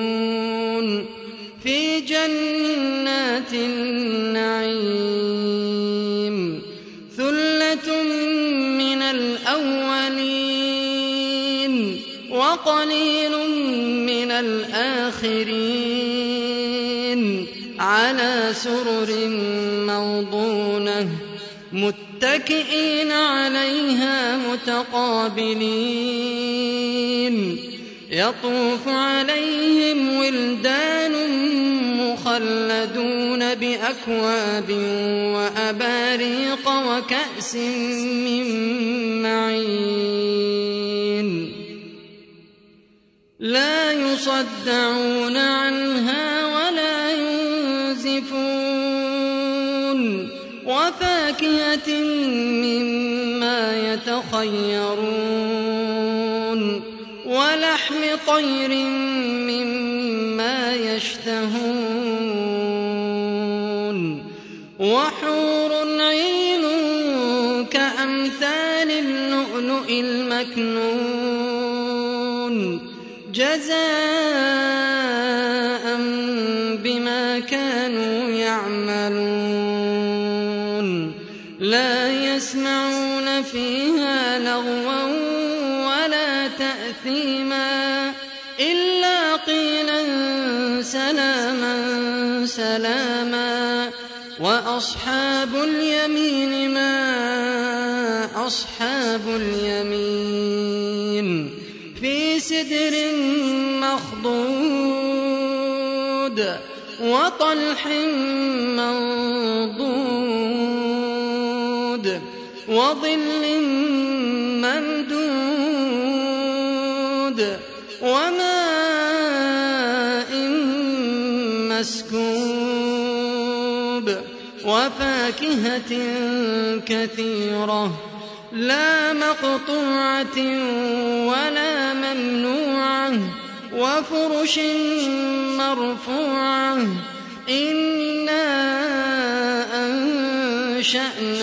المقربون في جنات النعيم ثلة من الأولين وقليل من الآخرين على سرر موضونة متكئين عليها متقابلين يطوف عليهم ولدان مخلدون بأكواب وأباريق وكأس من معين. لا يصدعون عنها ولا ينزفون. وفاكهة مما يتخيرون. طير مما يشتهون وحور عين كأمثال اللؤلؤ المكنون جزاء سلاما سلاما. وأصحاب اليمين ما أصحاب اليمين. في سدر مخضود وطلح منضود وظل ممدود. وماء وفاكهة كثيرة لا مقطوعة ولا ممنوعة وفرش مرفوعة إنا أنشأناهن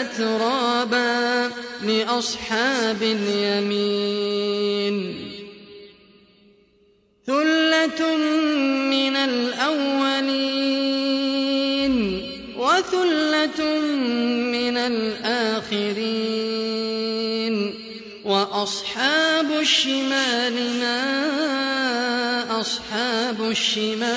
أترابا لأصحاب اليمين. ثلة من الأولين وثلة من الآخرين. وأصحاب الشمال ما أصحاب الشمال.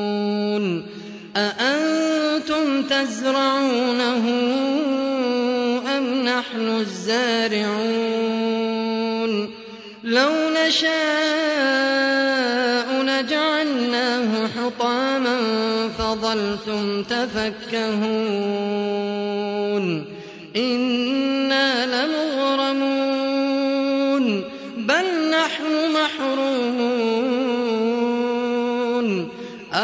تزرعونه أم نحن الزارعون لو نشاء لجعلناه حطاما فظلتم تفكهون إنا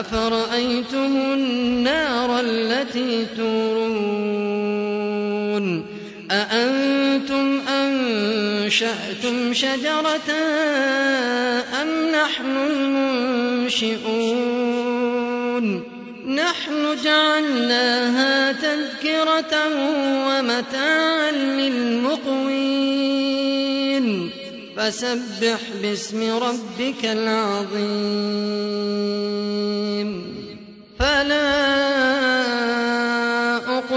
أفرأيتم النار التي تورون أأنتم أنشأتم شجرتها أم نحن المنشئون نحن جعلناها تذكرة ومتاعا للمقوين فسبح باسم ربك العظيم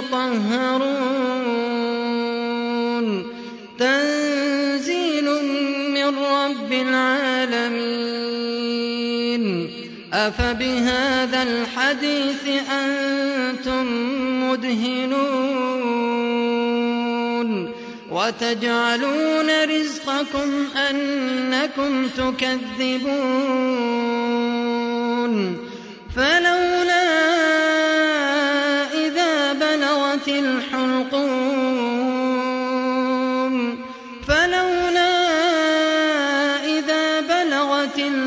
إلا المطهرون تنزيل من رب العالمين. أفبهذا الحديث أنتم مدهنون. وتجعلون رزقكم أنكم تكذبون. فلولا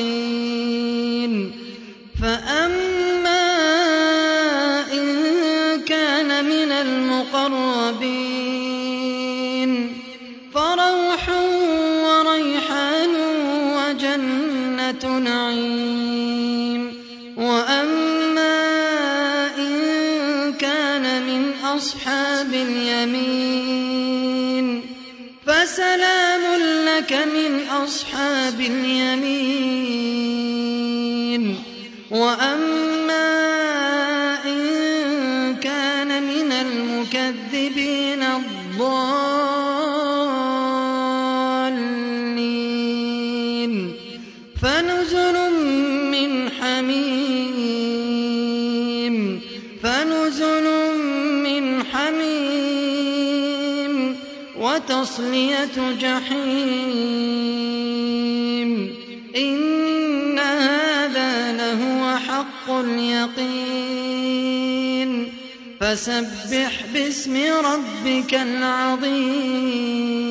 صادقين فأما إن كان من المقربين فروح وريحان وجنة نعيم وأما إن كان من أصحاب اليمين فسلام لك من أصحاب اليمين وأما إن كان من المكذبين الضالين فنزل من حميم فنزل من حميم وتصلية جحيم إن اليقين. فسبح باسم ربك العظيم.